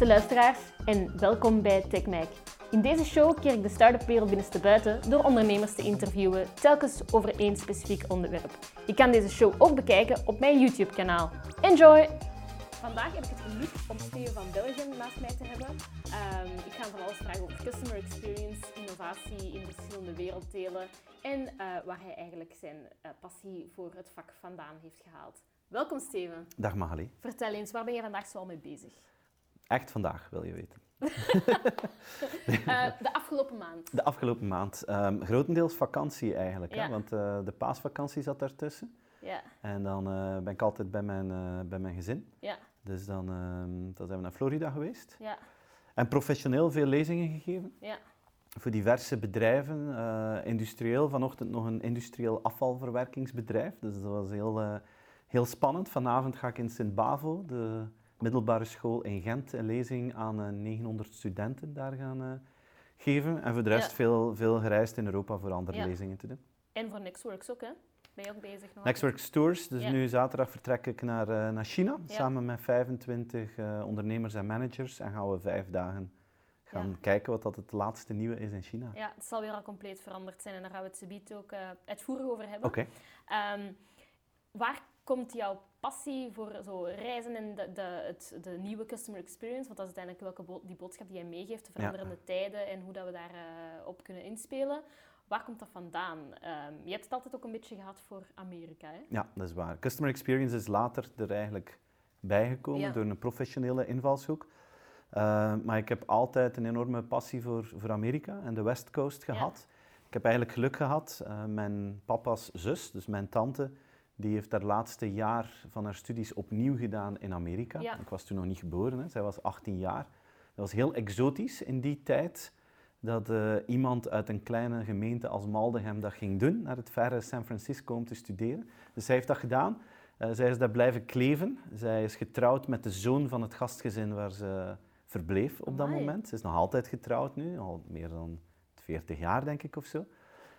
beste luisteraars en welkom bij TechMac. In deze show keer ik de start-up wereld binnenste buiten door ondernemers te interviewen, telkens over één specifiek onderwerp. Je kan deze show ook bekijken op mijn YouTube kanaal. Enjoy! Vandaag heb ik het geluk om Steven van Belgium naast mij te hebben. Ehm, ik ga van alles vragen over customer experience, innovatie in verschillende werelddelen en eh, waar hij eigenlijk zijn uh, passie voor het vak vandaan heeft gehaald. Welkom Steven. Dag Magali. Vertel eens, waar ben je vandaag zoal mee bezig? Echt vandaag, wil je weten. uh, de afgelopen maand. De afgelopen maand. Um, grotendeels vakantie eigenlijk, hè? want uh, de paasvakantie zat daartussen. Ja. En dan uh, ben ik altijd bij mijn, bij mijn gezin. Ja. Dus dan, um, dan zijn we naar Florida geweest. Ja. En professioneel veel lezingen gegeven. Ja. Voor diverse bedrijven. industrieel, vanochtend nog een industrieel afvalverwerkingsbedrijf. Dus dat was heel, heel spannend. Vanavond ga ik in Sint-Bavo, de middelbare school in Gent een lezing aan 900 eh, studenten daar gaan uh, geven. En voor de rest veel, veel gereisd in Europa voor andere lezingen te doen. En voor Nextworks ook, hè? Ben je ook bezig nog? Nextworks Tours. Dus nu zaterdag vertrek ik naar, uh, naar China, samen met 25 ondernemers en managers. En gaan we vijf dagen gaan kijken wat dat het laatste nieuwe is in China. Ja, het zal weer al compleet veranderd zijn en daar gaan we het subiet ook uitvoerig over hebben. Oké. Ehm, waar komt jouw passie voor zo reizen en de, de, het, de nieuwe customer experience, want dat is uiteindelijk welke die boodschap die jij meegeeft, de veranderende tijden en hoe dat we daarop op kunnen inspelen. Waar komt dat vandaan? Um, je hebt het altijd ook een beetje gehad voor Amerika, hè? Ja, dat is waar. Customer experience is later er eigenlijk bijgekomen door een professionele invalshoek. Uh, maar ik heb altijd een enorme passie voor, voor Amerika en de West Coast gehad. Ik heb eigenlijk geluk gehad. Uh, mijn papa's zus, dus mijn tante, die heeft haar laatste jaar van haar studies opnieuw gedaan in Amerika. Ik was toen nog niet geboren, hè. zij was 18 jaar. Dat was heel exotisch in die tijd dat uh, iemand uit een kleine gemeente als Maldegem dat ging doen, naar het verre San Francisco om te studeren. Dus zij heeft dat gedaan. Uh, zij is daar blijven kleven. Zij is getrouwd met de zoon van het gastgezin waar ze verbleef op dat moment. Ze is nog altijd getrouwd nu, al meer dan 40 jaar denk ik of zo.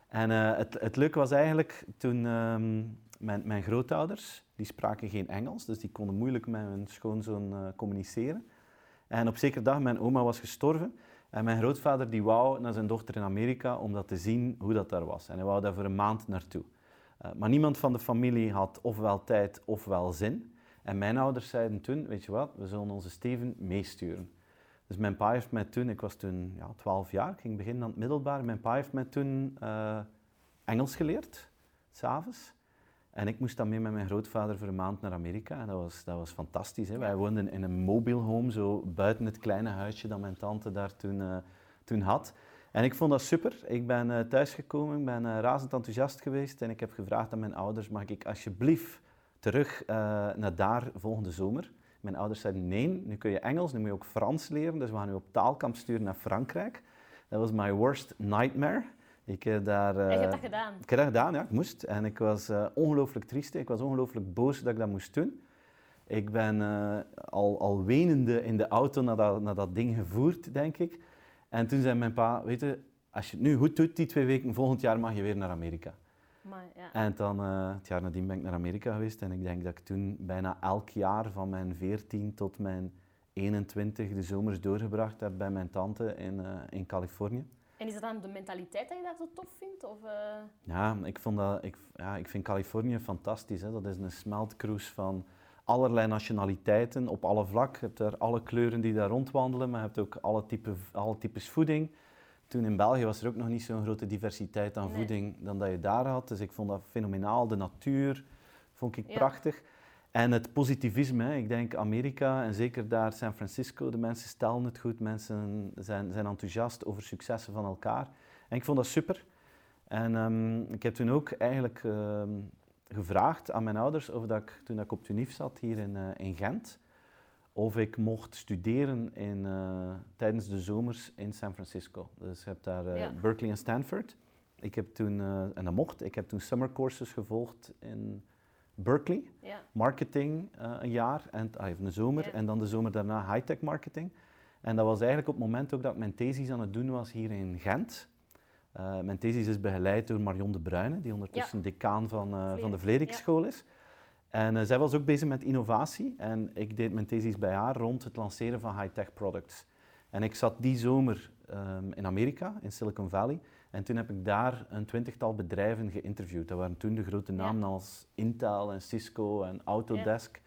En uh, het, het leuke was eigenlijk toen um, mijn, mijn, grootouders, die spraken geen Engels, dus die konden moeilijk met hun schoonzoon uh, communiceren. En op zekere dag, mijn oma was gestorven en mijn grootvader die wou naar zijn dochter in Amerika om dat te zien hoe dat daar was. En hij wou daar voor een maand naartoe. Uh, maar niemand van de familie had ofwel tijd ofwel zin. En mijn ouders zeiden toen, weet je wat, we zullen onze Steven meesturen. Dus mijn pa heeft mij toen, ik was toen ja, 12 jaar, ik ging beginnen aan het middelbaar. Mijn pa heeft mij toen uh, Engels geleerd, s'avonds. En ik moest dan mee met mijn grootvader voor een maand naar Amerika. En dat was, dat was fantastisch. Hè? Wij woonden in een mobile home, zo buiten het kleine huisje dat mijn tante daar toen, uh, toen had. En ik vond dat super. Ik ben uh, thuisgekomen, ik ben razend enthousiast geweest. En ik heb gevraagd aan mijn ouders, mag ik alsjeblieft terug naar daar volgende zomer? Mijn ouders zeiden nee, nu kun je Engels, nu moet je ook Frans leren. Dus we gaan nu op taalkamp sturen naar Frankrijk. Dat was my worst nightmare. Ik heb daar... Uh, je hebt dat gedaan? Ik heb dat gedaan, ja. Ik moest. En ik was uh, ongelooflijk triest. Ik was ongelooflijk boos dat ik dat moest doen. Ik ben uh, al, al wenende in de auto naar dat, naar dat ding gevoerd, denk ik. En toen zei mijn pa, weet je, als je het nu goed doet, die twee weken, volgend jaar mag je weer naar Amerika. Maar, ja. En dan, het jaar nadien ben ik naar Amerika geweest en ik denk dat ik toen bijna elk jaar van mijn 14 tot mijn 21 de zomers doorgebracht heb bij mijn tante in, in Californië. En is dat dan de mentaliteit dat je daar zo tof vindt? Of, uh... Ja, ik, vond dat, ik, ja, ik vind Californië fantastisch. Hè. Dat is een smeltkroes van allerlei nationaliteiten op alle vlakken. Je hebt daar alle kleuren die daar rondwandelen, maar je hebt ook alle, type, alle types voeding. Toen in België was er ook nog niet zo'n grote diversiteit aan voeding dan dat je daar had. Dus ik vond dat fenomenaal. De natuur vond ik prachtig. En het positivisme, ik denk Amerika en zeker daar San Francisco, de mensen stellen het goed, mensen zijn, zijn enthousiast over successen van elkaar. En ik vond dat super. En um, ik heb toen ook eigenlijk um, gevraagd aan mijn ouders of dat ik, toen ik op TUNIF zat hier in, uh, in Gent, of ik mocht studeren in, uh, tijdens de zomers in San Francisco. Dus je hebt daar uh, Berkeley en Stanford. Ik heb toen, en dat mocht, ik heb toen summer courses gevolgd in Berkeley. Ja. Marketing een jaar, en, ah, even een zomer, ja. en dan de zomer daarna high-tech marketing. En dat was eigenlijk op het moment ook dat ik mijn thesis aan het doen was hier in Gent. mijn thesis is begeleid door Marion de Bruyne, die ondertussen decaan van, van de Vlerikschool is. En uh, zij was ook bezig met innovatie en ik deed mijn thesis bij haar rond het lanceren van high-tech products. En ik zat die zomer um, in Amerika, in Silicon Valley. En toen heb ik daar een twintigtal bedrijven geïnterviewd. Dat waren toen de grote namen als Intel en Cisco en Autodesk.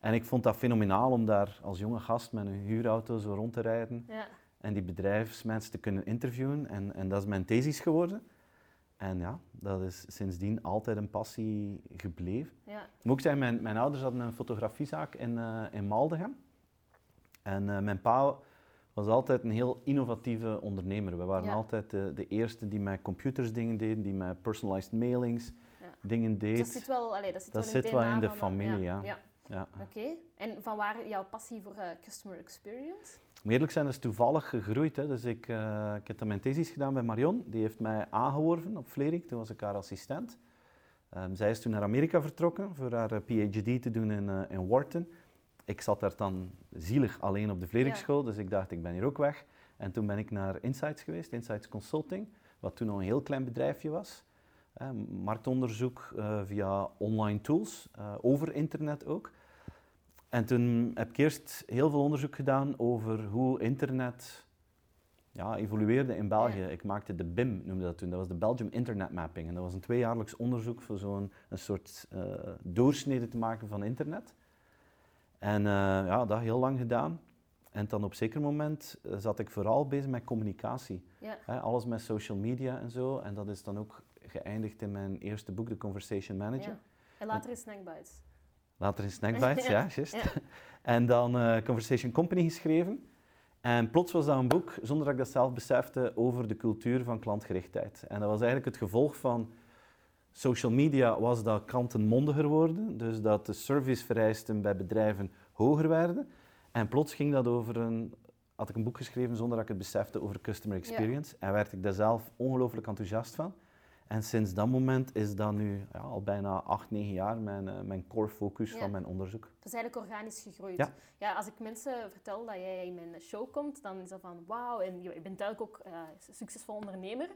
En ik vond dat fenomenaal om daar als jonge gast met een huurauto zo rond te rijden. Ja. En die bedrijfsmensen te kunnen interviewen. En, en dat is mijn thesis geworden. En ja, dat is sindsdien altijd een passie gebleven. Ja. Ik moet ook zeggen, mijn, mijn ouders hadden een fotografiezaak in, uh, in Maldegem. En uh, mijn pa was altijd een heel innovatieve ondernemer. We waren altijd de, de, eerste die met computers dingen deden, die met personalized mailings ja. dingen deed. dat zit wel, allee, dat zit dat wel, zit wel in de familie, ja. ja. Oké, en van waar jouw passie voor uh, customer experience? Om eerlijk zijn, dat is toevallig gegroeid. Hè. Dus ik, uh, ik heb dan mijn thesis gedaan bij Marion. Die heeft mij aangeworven op Vlerik. Toen was ik haar assistent. Um, zij is toen naar Amerika vertrokken voor haar PhD te doen in, uh, in Wharton. Ik zat daar dan zielig alleen op de Vlerikschool, ja. dus ik dacht, ik ben hier ook weg. En toen ben ik naar Insights geweest, Insights Consulting, wat toen nog een heel klein bedrijfje was. marktonderzoek via online tools, over internet ook. En toen heb ik eerst heel veel onderzoek gedaan over hoe internet ja, evolueerde in België. Ik maakte de BIM, noemde dat toen. Dat was de Belgium Internet Mapping. En dat was een tweejaarlijks onderzoek voor zo'n een soort uh, doorsnede te maken van internet. En uh, ja, dat heel lang gedaan. En dan op een zeker moment uh, zat ik vooral bezig met communicatie. Ja. Alles met social media en zo. En dat is dan ook geëindigd in mijn eerste boek, The Conversation Manager. Ja. En later in Snackbites. Later in Snackbites, ja, juist. En dan uh, Conversation Company geschreven. En plots was dat een boek, zonder dat ik dat zelf besefte, over de cultuur van klantgerichtheid. En dat was eigenlijk het gevolg van social media, was dat klanten mondiger worden, dus dat de servicevereisten bij bedrijven hoger werden. En plots ging dat over een, had ik een boek geschreven zonder dat ik het besefte over customer experience. En werd ik daar zelf ongelooflijk enthousiast van. En sinds dat moment is dat nu ja, al bijna acht, negen jaar mijn, uh, mijn core focus van mijn onderzoek. Dat is eigenlijk organisch gegroeid. Ja. ja. als ik mensen vertel dat jij in mijn show komt, dan is dat van wauw, en je bent duidelijk ook uh, succesvol ondernemer.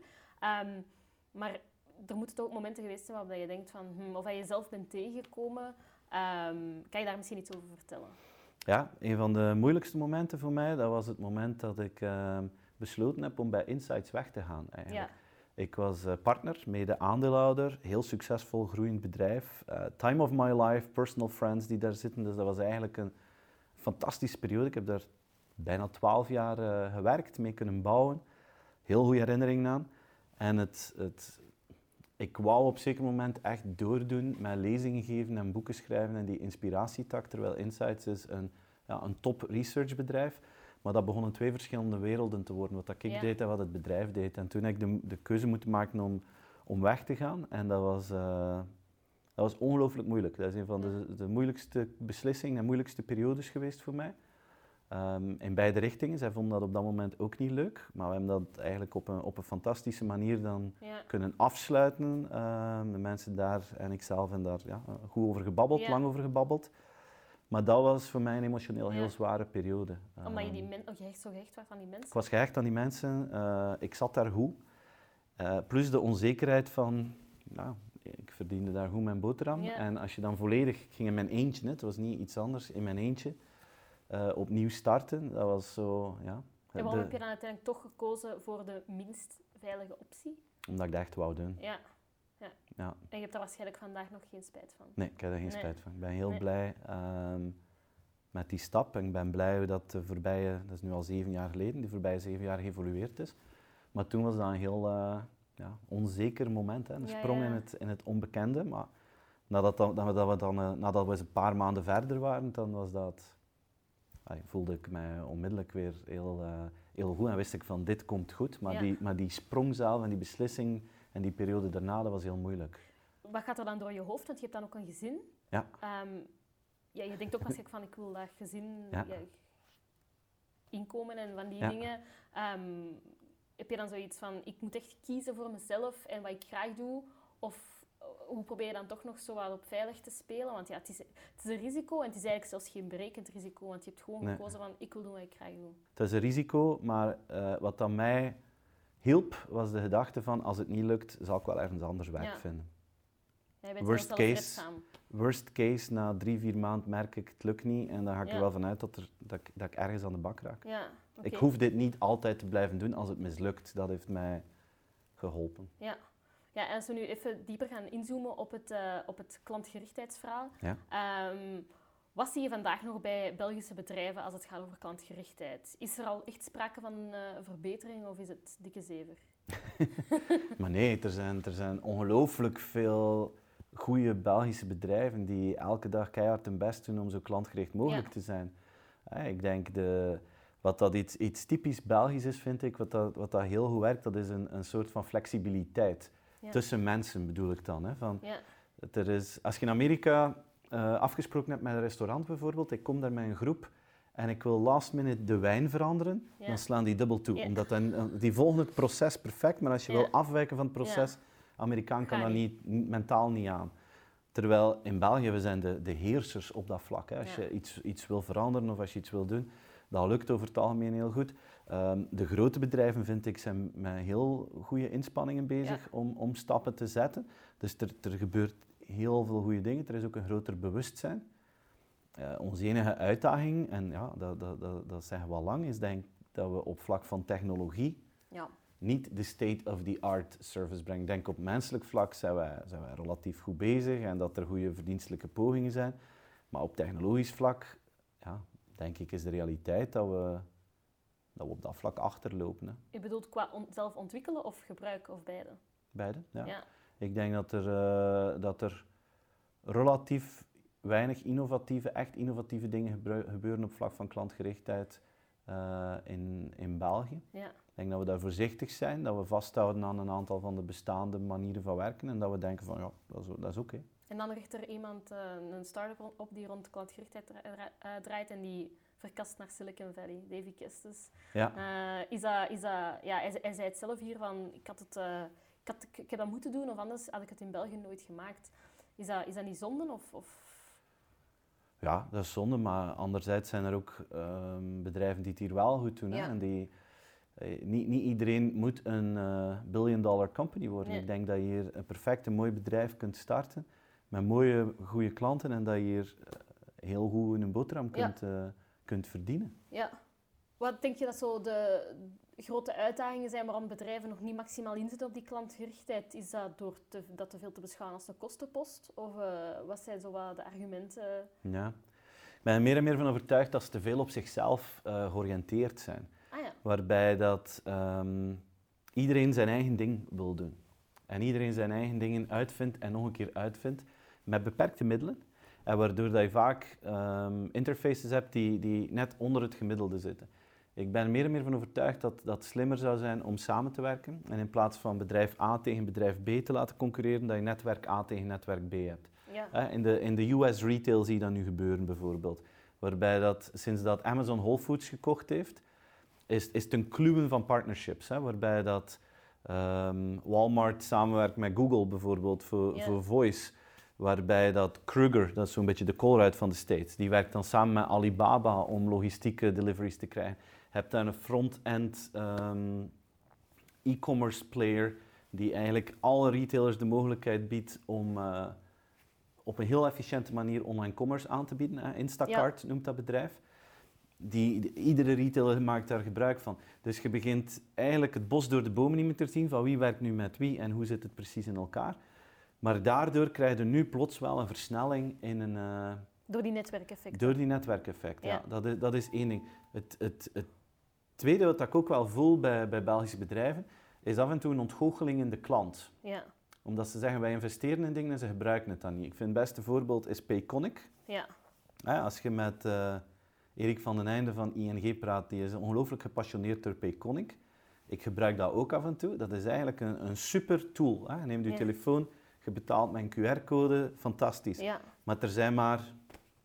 Um, maar er moeten ook momenten geweest zijn waarop je denkt van, hm, of dat je zelf bent tegengekomen. Um, kan je daar misschien iets over vertellen? Ja, een van de moeilijkste momenten voor mij, dat was het moment dat ik uh, besloten heb om bij Insights weg te gaan eigenlijk. Ja. Ik was eh, partner, mede aandeelhouder, heel succesvol groeiend bedrijf. Uh, time of my life, personal friends die daar zitten. Dus dat was eigenlijk een fantastische periode. Ik heb daar bijna twaalf jaar uh, gewerkt, mee kunnen bouwen. Heel goede herinneringen aan. En het, het, ik wou op een zeker moment echt doordoen met lezingen geven en boeken schrijven en die inspiratietak, terwijl Insights is een, ja, een top researchbedrijf. Maar dat begonnen twee verschillende werelden te worden, wat dat ik deed en wat het bedrijf deed. En toen heb ik de, de keuze moeten maken om, om weg te gaan. En dat was, uh, dat was ongelooflijk moeilijk. Dat is een van de, de moeilijkste beslissingen en moeilijkste periodes geweest voor mij. Um, in beide richtingen. Zij vonden dat op dat moment ook niet leuk. Maar we hebben dat eigenlijk op een, op een fantastische manier dan ja. kunnen afsluiten. Um, de mensen daar en ikzelf en daar ja, goed over gebabbeld, ja. lang over gebabbeld. Maar dat was voor mij een emotioneel heel zware periode. Omdat je, die men, oh, je echt zo gehecht was aan die mensen? Ik was gehecht aan die mensen. Uh, ik zat daar goed. Uh, plus de onzekerheid van, nou, ik verdiende daar goed mijn boterham. En als je dan volledig ging in mijn eentje, het was niet iets anders, in mijn eentje, uh, opnieuw starten, dat was zo, ja. En waarom de, heb je dan uiteindelijk toch gekozen voor de minst veilige optie? Omdat ik dat echt wou doen. Ja. Ja. ja. En je hebt daar waarschijnlijk vandaag nog geen spijt van? Nee, ik heb daar geen nee. spijt van. Ik ben heel nee. blij um, met die stap. En ik ben blij dat de voorbije, dat is nu al zeven jaar geleden, de voorbije zeven jaar geëvolueerd is. Maar toen was dat een heel uh, ja, onzeker moment, hè. een ja, sprong In, het, in het onbekende. Maar nadat, dat, dat we dan, uh, nadat we eens een paar maanden verder waren, dan was dat... Ay, voelde ik mij onmiddellijk weer heel, uh, heel goed en wist ik van dit komt goed. Maar, die, maar die sprong zelf en die beslissing en die periode daarna, dat was heel moeilijk. Wat gaat er dan door je hoofd? Want je hebt dan ook een gezin. Ja. Um, ja je denkt ook waarschijnlijk van, ik wil dat gezin... Ja. Ja, inkomen en van die dingen. Um, heb je dan zoiets van, ik moet echt kiezen voor mezelf en wat ik graag doe? Of hoe probeer je dan toch nog zo wat op veilig te spelen? Want ja, het is, het is een risico en het is eigenlijk zelfs geen berekend risico. Want je hebt gewoon nee. gekozen van, ik wil doen wat ik graag doe. Het is een risico, maar uh, wat dan mij hielp, was de gedachte van als het niet lukt, zal ik wel ergens anders werk ja. vinden. Ja. worst case, worst case, na drie, vier maanden merk ik het lukt niet en dan ga ik er wel vanuit dat, er, dat, ik, dat ik ergens aan de bak raak. Ja, Ik hoef dit niet altijd te blijven doen als het mislukt. Dat heeft mij geholpen. Ja. Ja, en als we nu even dieper gaan inzoomen op het, uh, op het klantgerichtheidsverhaal. Ja. Um, wat zie je vandaag nog bij Belgische bedrijven als het gaat over klantgerichtheid? Is er al echt sprake van uh, verbetering of is het dikke zever? maar nee, er zijn, er zijn ongelooflijk veel goede Belgische bedrijven die elke dag keihard hun best doen om zo klantgericht mogelijk te zijn. ik denk de, wat dat iets, iets typisch Belgisch is, vind ik, wat dat, wat dat heel goed werkt, dat is een, een soort van flexibiliteit. Tussen mensen bedoel ik dan. Hè, van, er is, als je in Amerika uh, afgesproken hebt met een restaurant bijvoorbeeld, ik kom daar met een groep en ik wil last minute de wijn veranderen, dan slaan die dubbel toe. Omdat dan, eh, die volgen het proces perfect, maar als je wil afwijken van het proces, Amerikaan kan dat niet, mentaal niet aan. Terwijl in België, we zijn de, de heersers op dat vlak. Hè. Als je iets, iets wil veranderen of als je iets wil doen, dat lukt over het algemeen heel goed. Um, de grote bedrijven, vind ik, zijn met heel goede inspanningen bezig om, om stappen te zetten. Dus er, er gebeurt heel veel goede dingen. Er is ook een groter bewustzijn. Uh, onze enige uitdaging, en ja, dat, dat, dat, dat zeggen we al lang, is denk dat we op vlak van technologie ja. niet de state-of-the-art service brengen. Denk op menselijk vlak zijn wij, zijn wij relatief goed bezig en dat er goede verdienstelijke pogingen zijn. Maar op technologisch vlak, ja, denk ik, is de realiteit dat we, dat we op dat vlak achterlopen. Hè. Je bedoelt qua zelf ontwikkelen of gebruiken of beide? Beide, ja. ja. Ik denk dat er, uh, dat er relatief weinig innovatieve, echt innovatieve dingen gebeuren op vlak van klantgerichtheid uh, in, in België. Ja. Ik denk dat we daar voorzichtig zijn, dat we vasthouden aan een aantal van de bestaande manieren van werken en dat we denken van ja, dat is, dat is oké. En dan richt er iemand, uh, een start-up op die rond klantgerichtheid draait en die verkast naar Silicon Valley, Davy Kestis. Ja. is dat, is dat, ja, hij, hij, zei het zelf hier van, ik had het had, ik heb dat moeten doen, of anders had ik het in België nooit gemaakt. Is dat, is dat niet zonde? Of, of? Ja, dat is zonde, maar anderzijds zijn er ook ehm, bedrijven die het hier wel goed doen. Hè? En die, eh, niet, niet iedereen moet een billion dollar company worden. Ik denk dat je hier een perfect een mooi bedrijf kunt starten met mooie, goede klanten en dat je hier heel goed in een boterham kunt, ja. Kunt verdienen. Ja. Wat denk je dat zo de, grote uitdagingen zijn waarom bedrijven nog niet maximaal inzetten op die klantgerichtheid? Is dat door te, dat te veel te beschouwen als een kostenpost? Of uh, wat zijn zo wat de argumenten? Ja, ik ben er meer en meer van overtuigd dat ze te veel op zichzelf uh, georiënteerd zijn. Ah, ja. Waarbij dat um, iedereen zijn eigen ding wil doen. En iedereen zijn eigen dingen uitvindt en nog een keer uitvindt met beperkte middelen. En waardoor dat je vaak um, interfaces hebt die, die net onder het gemiddelde zitten. Ik ben er meer en meer van overtuigd dat dat slimmer zou zijn om samen te werken. En in plaats van bedrijf A tegen bedrijf B te laten concurreren, dat je netwerk A tegen netwerk B hebt. Ja. In, de, in de US retail zie je dat nu gebeuren bijvoorbeeld. Waarbij dat sinds dat Amazon Whole Foods gekocht heeft, is, is het een kluwen van partnerships. Hè, waarbij dat um, Walmart samenwerkt met Google bijvoorbeeld voor, voor voice. Waarbij dat Kruger, dat is zo'n beetje de Colruyt van de States, die werkt dan samen met Alibaba om logistieke deliveries te krijgen hebt dan een front-end ehm, e-commerce player die eigenlijk alle retailers de mogelijkheid biedt om uh, op een heel efficiënte manier online commerce aan te bieden. Instacart noemt dat bedrijf. Die, iedere retailer maakt daar gebruik van. Dus je begint eigenlijk het bos door de bomen niet meer te zien van wie werkt nu met wie en hoe zit het precies in elkaar. Maar daardoor krijg je nu plots wel een versnelling in een... Uh, door die netwerkeffecten. Door die netwerkeffecten, ja. Dat, is, dat is één ding. Het, het, het tweede wat ik ook wel voel bij, bij Belgische bedrijven, is af en toe een ontgoocheling in de klant. Ja. Omdat ze zeggen, wij investeren in dingen en ze gebruiken het dan niet. Ik vind het beste voorbeeld is Payconic. Ja. als je met uh, Erik van den Einde van ING praat, die is ongelooflijk gepassioneerd door Payconic. Ik gebruik dat ook af en toe. Dat is eigenlijk een, een super tool. Hè. Je neemt je telefoon, je betaalt met een QR-code, fantastisch. Ja. Maar er zijn maar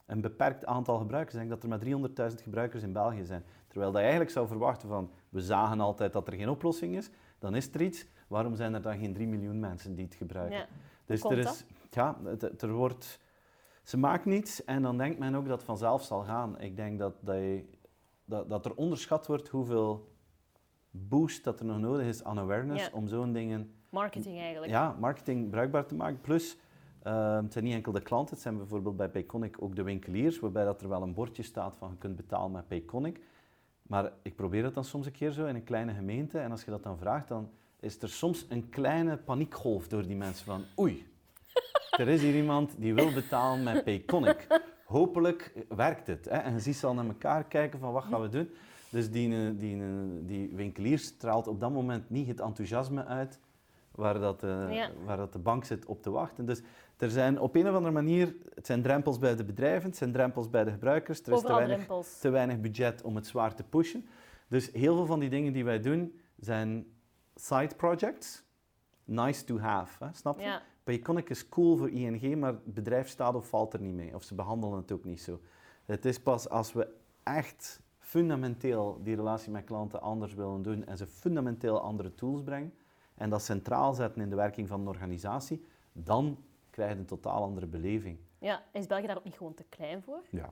een beperkt aantal gebruikers. Ik denk dat er maar 300.000 gebruikers in België zijn. Terwijl dat je eigenlijk zou verwachten van, we zagen altijd dat er geen oplossing is, dan is er iets. Waarom zijn er dan geen 3 miljoen mensen die het gebruiken? Ja. Dus er is, ja, er wordt, ze maakt niets en dan denkt men ook dat het vanzelf zal gaan. Ik denk dat, dat, je, dat, dat er onderschat wordt hoeveel boost dat er nog nodig is aan awareness om zo'n dingen... Marketing eigenlijk. Ja, marketing bruikbaar te maken. Plus, Ehm, het zijn niet enkel de klanten, het zijn bijvoorbeeld bij Payconic ook de winkeliers, waarbij dat er wel een bordje staat van je kunt betalen met Payconic. Maar ik probeer het dan soms een keer zo in een kleine gemeente en als je dat dan vraagt, dan is er soms een kleine paniekgolf door die mensen van oei, er is hier iemand die wil betalen met Payconic. Hopelijk werkt het. Hè? En je ziet ze al naar elkaar kijken van wat gaan we doen. Dus die, eh, die, eh, die winkelier straalt op dat moment niet het enthousiasme uit waar, dat, de, waar dat de bank zit op te wachten. Dus er zijn op een of andere manier, het zijn drempels bij de bedrijven, het zijn drempels bij de gebruikers. Er is te weinig, te weinig, budget om het zwaar te pushen. Dus heel veel van die dingen die wij doen zijn side projects, nice to have, hè, snap je? Ja. Payconic is cool voor ING, maar het bedrijf staat of valt er niet mee. Of ze behandelen het ook niet zo. Het is pas als we echt fundamenteel die relatie met klanten anders willen doen en ze fundamenteel andere tools brengen en dat centraal zetten in de werking van een organisatie, dan krijg je een totaal andere beleving. Ja, is België daar ook niet gewoon te klein voor? Ja,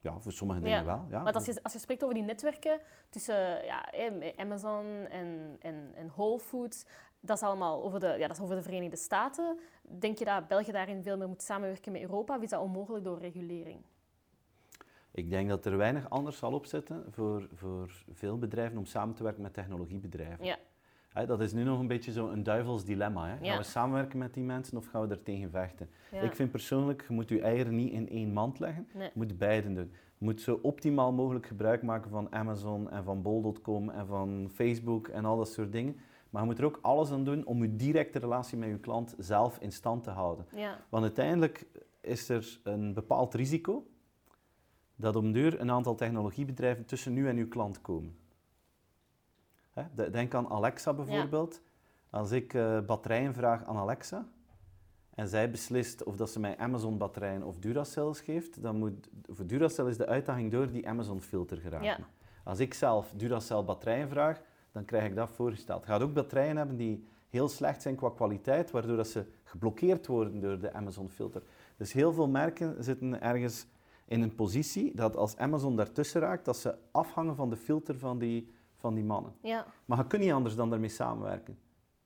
ja voor sommige dingen wel. Ja. Maar als je, als je spreekt over die netwerken tussen ja, Amazon en, en, en Whole Foods, dat is allemaal over de, ja, dat is over de Verenigde Staten. Denk je dat België daarin veel meer moet samenwerken met Europa? Of is dat onmogelijk door regulering? Ik denk dat er weinig anders zal opzetten voor, voor veel bedrijven om samen te werken met technologiebedrijven. Ja. Dat is nu nog een beetje zo'n een duivels dilemma. Hè? Gaan we samenwerken met die mensen of gaan we er tegen vechten? Ik vind persoonlijk, je moet je eieren niet in één mand leggen. Je moet beiden doen. Je moet zo optimaal mogelijk gebruik maken van Amazon en van bol.com en van Facebook en al dat soort dingen. Maar je moet er ook alles aan doen om je directe relatie met je klant zelf in stand te houden. Ja. Want uiteindelijk is er een bepaald risico dat om deur een aantal technologiebedrijven tussen nu en uw klant komen. Denk aan Alexa bijvoorbeeld. Als ik uh, batterijen vraag aan Alexa en zij beslist of dat ze mij Amazon batterijen of Duracells geeft, dan moet voor Duracell is de uitdaging door die Amazon filter geraken. Als ik zelf Duracell batterijen vraag, dan krijg ik dat voorgesteld. Je gaat ook batterijen hebben die heel slecht zijn qua kwaliteit, waardoor dat ze geblokkeerd worden door de Amazon filter. Dus heel veel merken zitten ergens in een positie dat als Amazon daartussen raakt, dat ze afhangen van de filter van die, van die mannen. Ja. Maar je kunt niet anders dan daarmee samenwerken.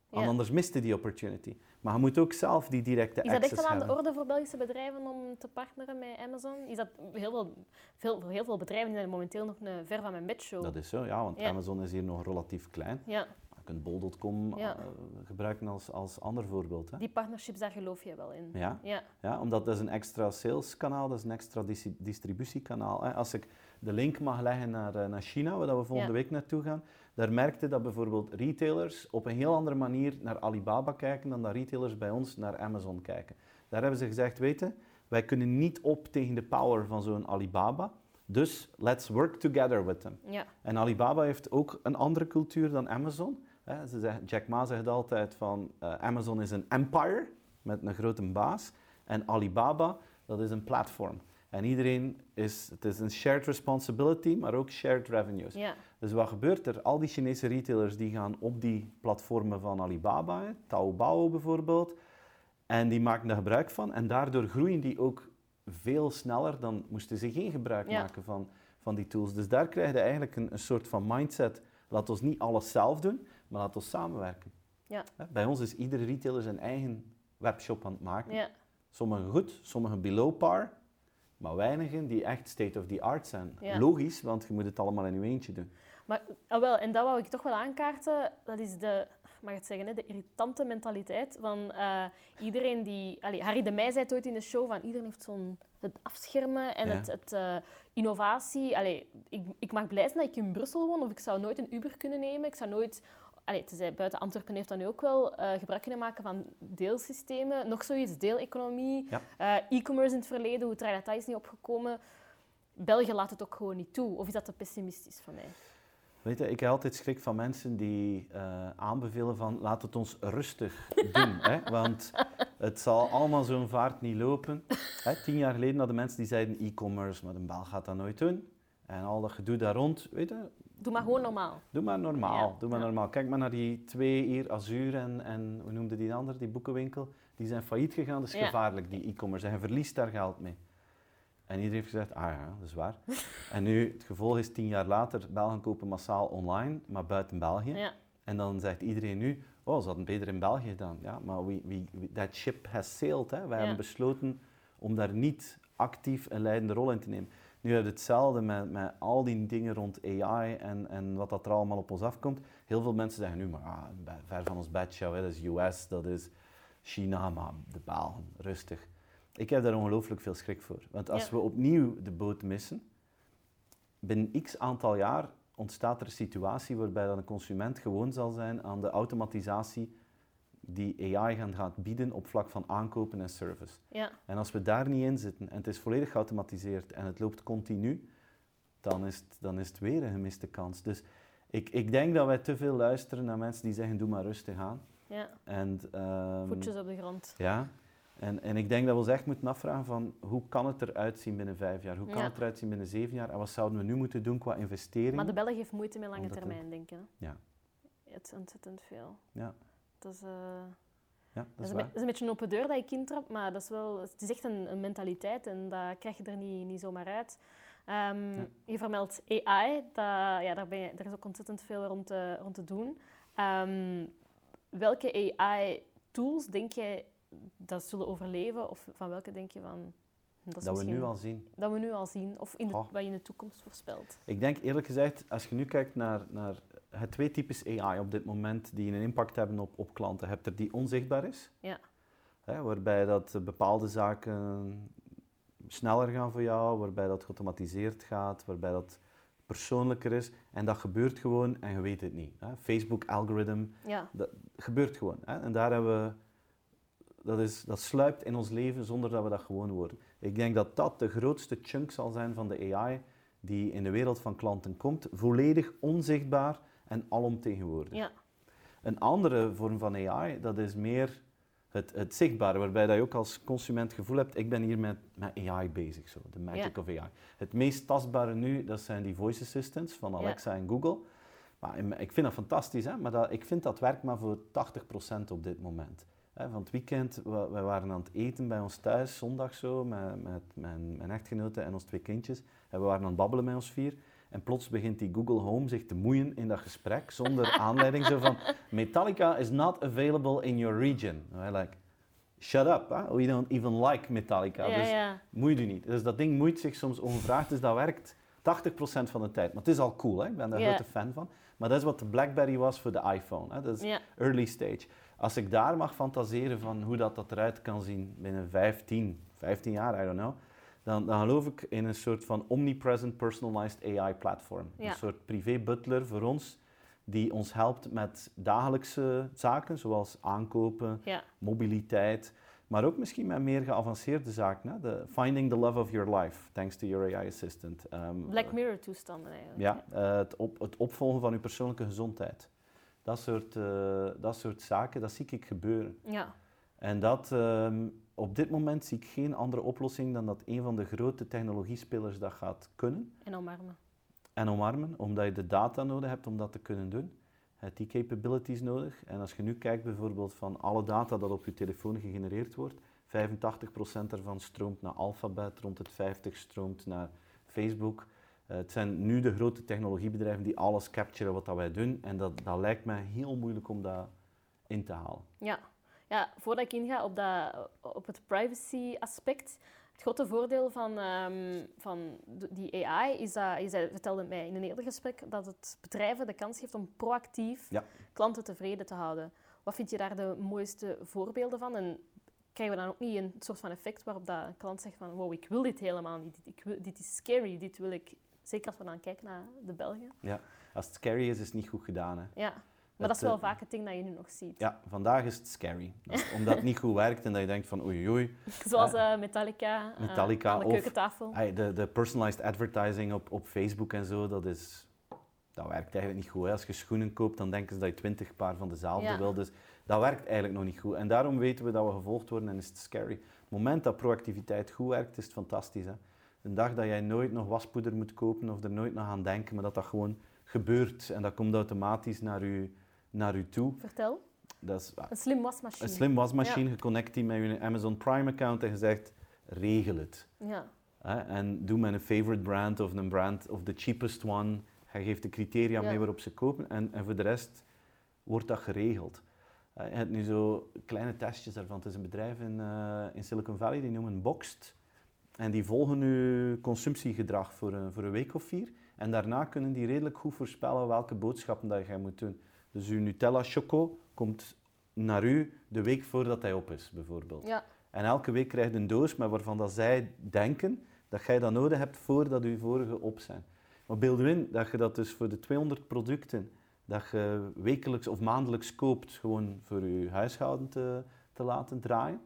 Want anders miste die opportunity. Maar je moet ook zelf die directe Is dat echt al aan de orde voor Belgische bedrijven om te partneren met Amazon? Is dat heel veel, veel, heel veel bedrijven die zijn momenteel nog een ver van mijn bedshow? Dat is zo, ja, want Amazon is hier nog relatief klein. Ja. Je kunt bol.com eh, gebruiken als, als ander voorbeeld. Hè. Die partnerships, daar geloof je wel in. Ja, ja. ja omdat dat is een extra saleskanaal, dat is een extra distributiekanaal. Hè. Als ik de link mag leggen naar, eh, naar China, waar we volgende week naartoe gaan, daar merkte dat bijvoorbeeld retailers op een heel andere manier naar Alibaba kijken dan dat retailers bij ons naar Amazon kijken. Daar hebben ze gezegd, weten, wij kunnen niet op tegen de power van zo'n Alibaba. Dus let's work together with them. Ja. En Alibaba heeft ook een andere cultuur dan Amazon. Ze zeggen, Jack Ma zegt altijd van uh, Amazon is een empire met een grote baas en Alibaba dat is een platform. En iedereen is, het is een shared responsibility, maar ook shared revenues. Ja. Dus wat gebeurt er? Al die Chinese retailers die gaan op die platformen van Alibaba, Taobao bijvoorbeeld, en die maken daar gebruik van. En daardoor groeien die ook veel sneller dan moesten ze geen gebruik maken van, van die tools. Dus daar krijg je eigenlijk een, een soort van mindset. Laat ons niet alles zelf doen, maar laat ons samenwerken. Ja. Bij ons is iedere retailer zijn eigen webshop aan het maken. Ja. Sommigen goed, sommigen below par, maar weinigen die echt state of the art zijn. Logisch, want je moet het allemaal in je eentje doen. Maar ah, wel, en dat wou ik toch wel aankaarten, dat is de, mag het zeggen, hè, de irritante mentaliteit van uh, iedereen die... Allee, Harry de Meij zei het ooit in de show, van iedereen heeft zo'n... Het afschermen en het, het uh, innovatie. Allee, ik, ik mag blij zijn dat ik in Brussel woon, of ik zou nooit een Uber kunnen nemen. Ik zou nooit Allee, zijn, buiten Antwerpen heeft dan nu ook wel uh, gebruik kunnen maken van deelsystemen. Nog zoiets, deeleconomie, ja. e-commerce in het verleden, hoe dat is niet opgekomen. België laat het ook gewoon niet toe. Of is dat te pessimistisch van mij? Weet je, ik heb altijd schrik van mensen die uh, aanbevelen van laat het ons rustig doen. hè? Want het zal allemaal zo'n vaart niet lopen. Hè? Tien jaar geleden hadden mensen die zeiden e-commerce, maar een Bel gaat dat nooit doen. En al dat gedoe daar rond, weet je. Doe maar gewoon normaal. Doe maar normaal, doe maar normaal. Kijk maar naar die twee hier, Azure en, en hoe noemde die andere, die boekenwinkel. Die zijn failliet gegaan, dat is gevaarlijk, die e-commerce. En je verliest daar geld mee. En iedereen heeft gezegd, ah ja, dat is waar. en nu, het gevolg is tien jaar later, Belgen kopen massaal online, maar buiten België. Ja. En dan zegt iedereen nu, oh, ze hadden beter in België gedaan. Ja, maar we, we, we, that ship has sailed. Hè. Wij hebben besloten om daar niet actief een leidende rol in te nemen. Nu heb je hetzelfde met, met al die dingen rond AI en, en wat dat er allemaal op ons afkomt. Heel veel mensen zeggen nu, maar ah, ver van ons bedshow, dat is US, dat is China, maar de Belgen, rustig. Ik heb daar ongelooflijk veel schrik voor. Want als we opnieuw de boot missen, binnen x aantal jaar ontstaat er een situatie waarbij dan een consument gewoon zal zijn aan de automatisatie die AI gaan, gaat bieden op vlak van aankopen en service. Ja. En als we daar niet in zitten en het is volledig geautomatiseerd en het loopt continu, dan is het, dan is het weer een gemiste kans. Dus ik, ik denk dat wij te veel luisteren naar mensen die zeggen, doe maar rustig aan. Ja. En, um, Voetjes op de grond. Ja. En, en ik denk dat we ons echt moeten afvragen van hoe kan het eruit zien binnen vijf jaar? Hoe kan het eruit zien binnen zeven jaar? En wat zouden we nu moeten doen qua investeringen? Maar de Belg heeft moeite met lange termijn denken. Ja. Het is ontzettend veel. Ja. Dat is, uh, ja, dat, is, een, een, beetje een open deur dat je kind trapt, maar dat is wel, het is echt een, een mentaliteit en dat krijg je er niet, niet zomaar uit. Um, Je vermeldt AI, dat, ja, daar, ben je, daar is ook ontzettend veel rond te, rond te doen. Um, welke AI-tools denk jij dat zullen overleven? Of van welke denk je van... Dat, dat we nu al zien. Dat we nu al zien. Of in de, wat je in de toekomst voorspelt. Ik denk eerlijk gezegd, als je nu kijkt naar, naar het twee types AI op dit moment die een impact hebben op, op klanten. Je hebt er die onzichtbaar is. Ja. Hè, waarbij dat bepaalde zaken sneller gaan voor jou, waarbij dat geautomatiseerd gaat, waarbij dat persoonlijker is. En dat gebeurt gewoon en je weet het niet. Hè. Facebook algoritme, ja. dat gebeurt gewoon. Hè. En daar hebben we, dat, is, dat sluipt in ons leven zonder dat we dat gewoon worden. Ik denk dat dat de grootste chunk zal zijn van de AI die in de wereld van klanten komt. Volledig onzichtbaar en alomtegenwoordig. Ja. Een andere vorm van AI, dat is meer het, het zichtbare, waarbij dat je ook als consument het gevoel hebt, ik ben hier met, met AI bezig, zo, de magic of AI. Het meest tastbare nu, dat zijn die voice assistants van Alexa en Google. Maar ik vind dat fantastisch, hè? maar dat, ik vind dat werkt maar voor 80% op dit moment. Hè, van het weekend, we, we, waren aan het eten bij ons thuis, zondag zo, met, met mijn, mijn echtgenote en ons twee kindjes. En we waren aan het babbelen met ons vier. En plots begint die Google Home zich te moeien in dat gesprek, zonder aanleiding. Zo van, Metallica is not available in your region. Like, shut up, huh? we don't even like Metallica. Ja, dus ja. moeit u niet. Dus dat ding moeit zich soms ongevraagd, dus dat werkt 80% van de tijd. Maar het is al cool, hè? ik ben daar Ja. grote fan van. Maar dat is wat de BlackBerry was voor de iPhone. Hè? Dat is early stage. Als ik daar mag fantaseren van hoe dat, dat eruit kan zien binnen 15, 15 jaar, I don't know, dan, dan geloof ik in een soort van omnipresent personalized AI platform. Ja. Een soort privé butler voor ons, die ons helpt met dagelijkse zaken, zoals aankopen, Ja. mobiliteit, maar ook misschien met meer geavanceerde zaken. Hè? De finding the love of your life, thanks to your AI assistant. Ehm, Black Mirror toestanden eigenlijk. ja, eh, het, op, het opvolgen van uw persoonlijke gezondheid. Dat soort, eh, dat soort zaken, dat zie ik gebeuren. Ja. En dat, ehm, op dit moment zie ik geen andere oplossing dan dat een van de grote technologiespelers dat gaat kunnen En omarmen. en omarmen, omdat je de data nodig hebt om dat te kunnen doen. Je hebt die capabilities nodig. En als je nu kijkt bijvoorbeeld van alle data dat op je telefoon gegenereerd wordt, 85% daarvan stroomt naar Alphabet, rond het 50% stroomt naar Facebook. Eh, het zijn nu de grote technologiebedrijven die alles capturen wat dat wij doen. En dat, dat lijkt mij heel moeilijk om dat in te halen. Ja. Ja, voordat ik inga op, dat, op het privacy aspect. Het grote voordeel van, ehm, van die AI is dat, je zei, vertelde mij in een eerder gesprek, dat het bedrijven de kans geeft om proactief Ja. klanten tevreden te houden. Wat vind je daar de mooiste voorbeelden van? En krijgen we dan ook niet een soort van effect waarop dat een klant zegt van wow, ik wil dit helemaal niet, ik wil, dit is scary, dit wil ik... Zeker als we dan kijken naar de Belgen. Ja. Als het scary is, is het niet goed gedaan. Hè. Ja, maar dat is wel eh, vaak het ding dat je nu nog ziet. Ja, vandaag is het scary. Dat- omdat het niet goed werkt en dat je denkt van oei oei. Zoals eh, Metallica, eh, Metallica aan de of- keukentafel. De, de personalized advertising op, op Facebook en zo, dat, is, dat werkt eigenlijk niet goed. Hè. Als je schoenen koopt, dan denken ze dat je twintig paar van dezelfde Ja. wil. Dus dat werkt eigenlijk nog niet goed. En daarom weten we dat we gevolgd worden en is het scary. Het moment dat proactiviteit goed werkt, is het fantastisch. Hè. Een dag dat jij nooit nog waspoeder moet kopen of er nooit nog aan denken, maar dat dat gewoon gebeurt. En dat komt automatisch naar je, naar u toe. Vertel. Dat is ah, Een slim wasmachine. een slim wasmachine, je connect die met je Amazon Prime account en je zegt, regel het. Ja, en doe met een favorite brand of een brand of the cheapest one. Hij geeft de criteria Ja. mee waarop ze kopen en, en voor de rest wordt dat geregeld. Uh, je hebt nu zo kleine testjes daarvan. Het is een bedrijf in, uh, in Silicon Valley, die noemen Boxed. En die volgen nu consumptiegedrag voor een, voor een week of vier. En daarna kunnen die redelijk goed voorspellen welke boodschappen dat je moet doen. Dus uw Nutella Choco komt naar u de week voordat hij op is, bijvoorbeeld. Ja. En elke week krijg je een doos, maar waarvan dat zij denken dat jij dat nodig hebt voordat je vorige op zijn. Maar beeld u in dat je dat dus voor de 200 producten dat je wekelijks of maandelijks koopt, gewoon voor je huishouden te, te laten draaien,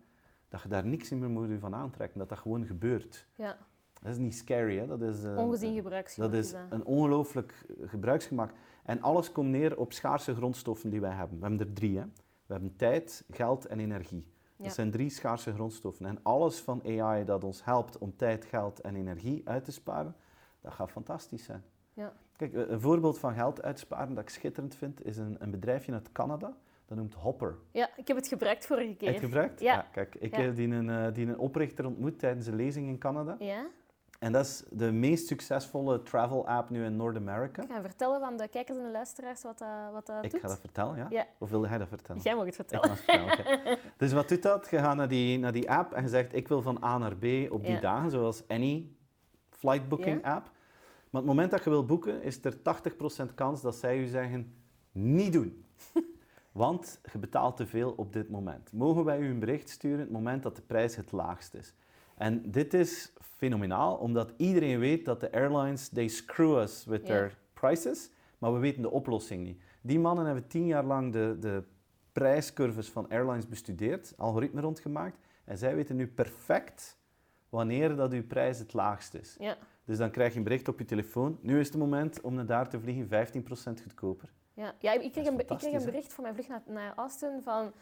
dat je daar niks meer moet van aantrekken, dat dat gewoon gebeurt. Ja. Dat is niet scary, hè? Dat is, uh, Ongezien gebruiksgemak. Dat is een ongelooflijk gebruiksgemak. En alles komt neer op schaarse grondstoffen die wij hebben. We hebben er drie. Hè? We hebben tijd, geld en energie. Dat zijn drie schaarse grondstoffen. En alles van AI dat ons helpt om tijd, geld en energie uit te sparen, dat gaat fantastisch zijn. Ja. Kijk, een voorbeeld van geld uitsparen dat ik schitterend vind, is een, een bedrijfje uit Canada. Dat noemt Hopper. Ja, ik heb het gebruikt vorige keer. Heb je gebruikt? Ja. kijk, ik heb die een, uh, die een oprichter ontmoet tijdens een lezing in Canada. Ja. En dat is de meest succesvolle travel app nu in Noord-Amerika. Ik ga vertellen van de kijkers en de luisteraars wat dat, wat dat ik doet. Ik ga dat vertellen, ja? ja? Of wil jij dat vertellen? Jij mag het vertellen. Ik vertellen, Dus wat doet dat? Je gaat naar die, naar die app en je zegt, ik wil van A naar B op die Ja. dagen, zoals any flight booking app. Maar het moment dat je wil boeken, is er 80% kans dat zij u zeggen, niet doen. Want je betaalt te veel op dit moment. Mogen wij u een bericht sturen het moment dat de prijs het laagst is? En dit is fenomenaal, omdat iedereen weet dat de airlines, they screw us with their prices, maar we weten de oplossing niet. Die mannen hebben tien jaar lang de, de prijscurves van airlines bestudeerd, algoritme rondgemaakt, en zij weten nu perfect wanneer dat uw prijs het laagst is. Ja. Dus dan krijg je een bericht op je telefoon, nu is het moment om naar daar te vliegen, 15% goedkoper. Ja, ja ik, kreeg een, ik kreeg een bericht voor mijn vlucht naar, naar Austin van...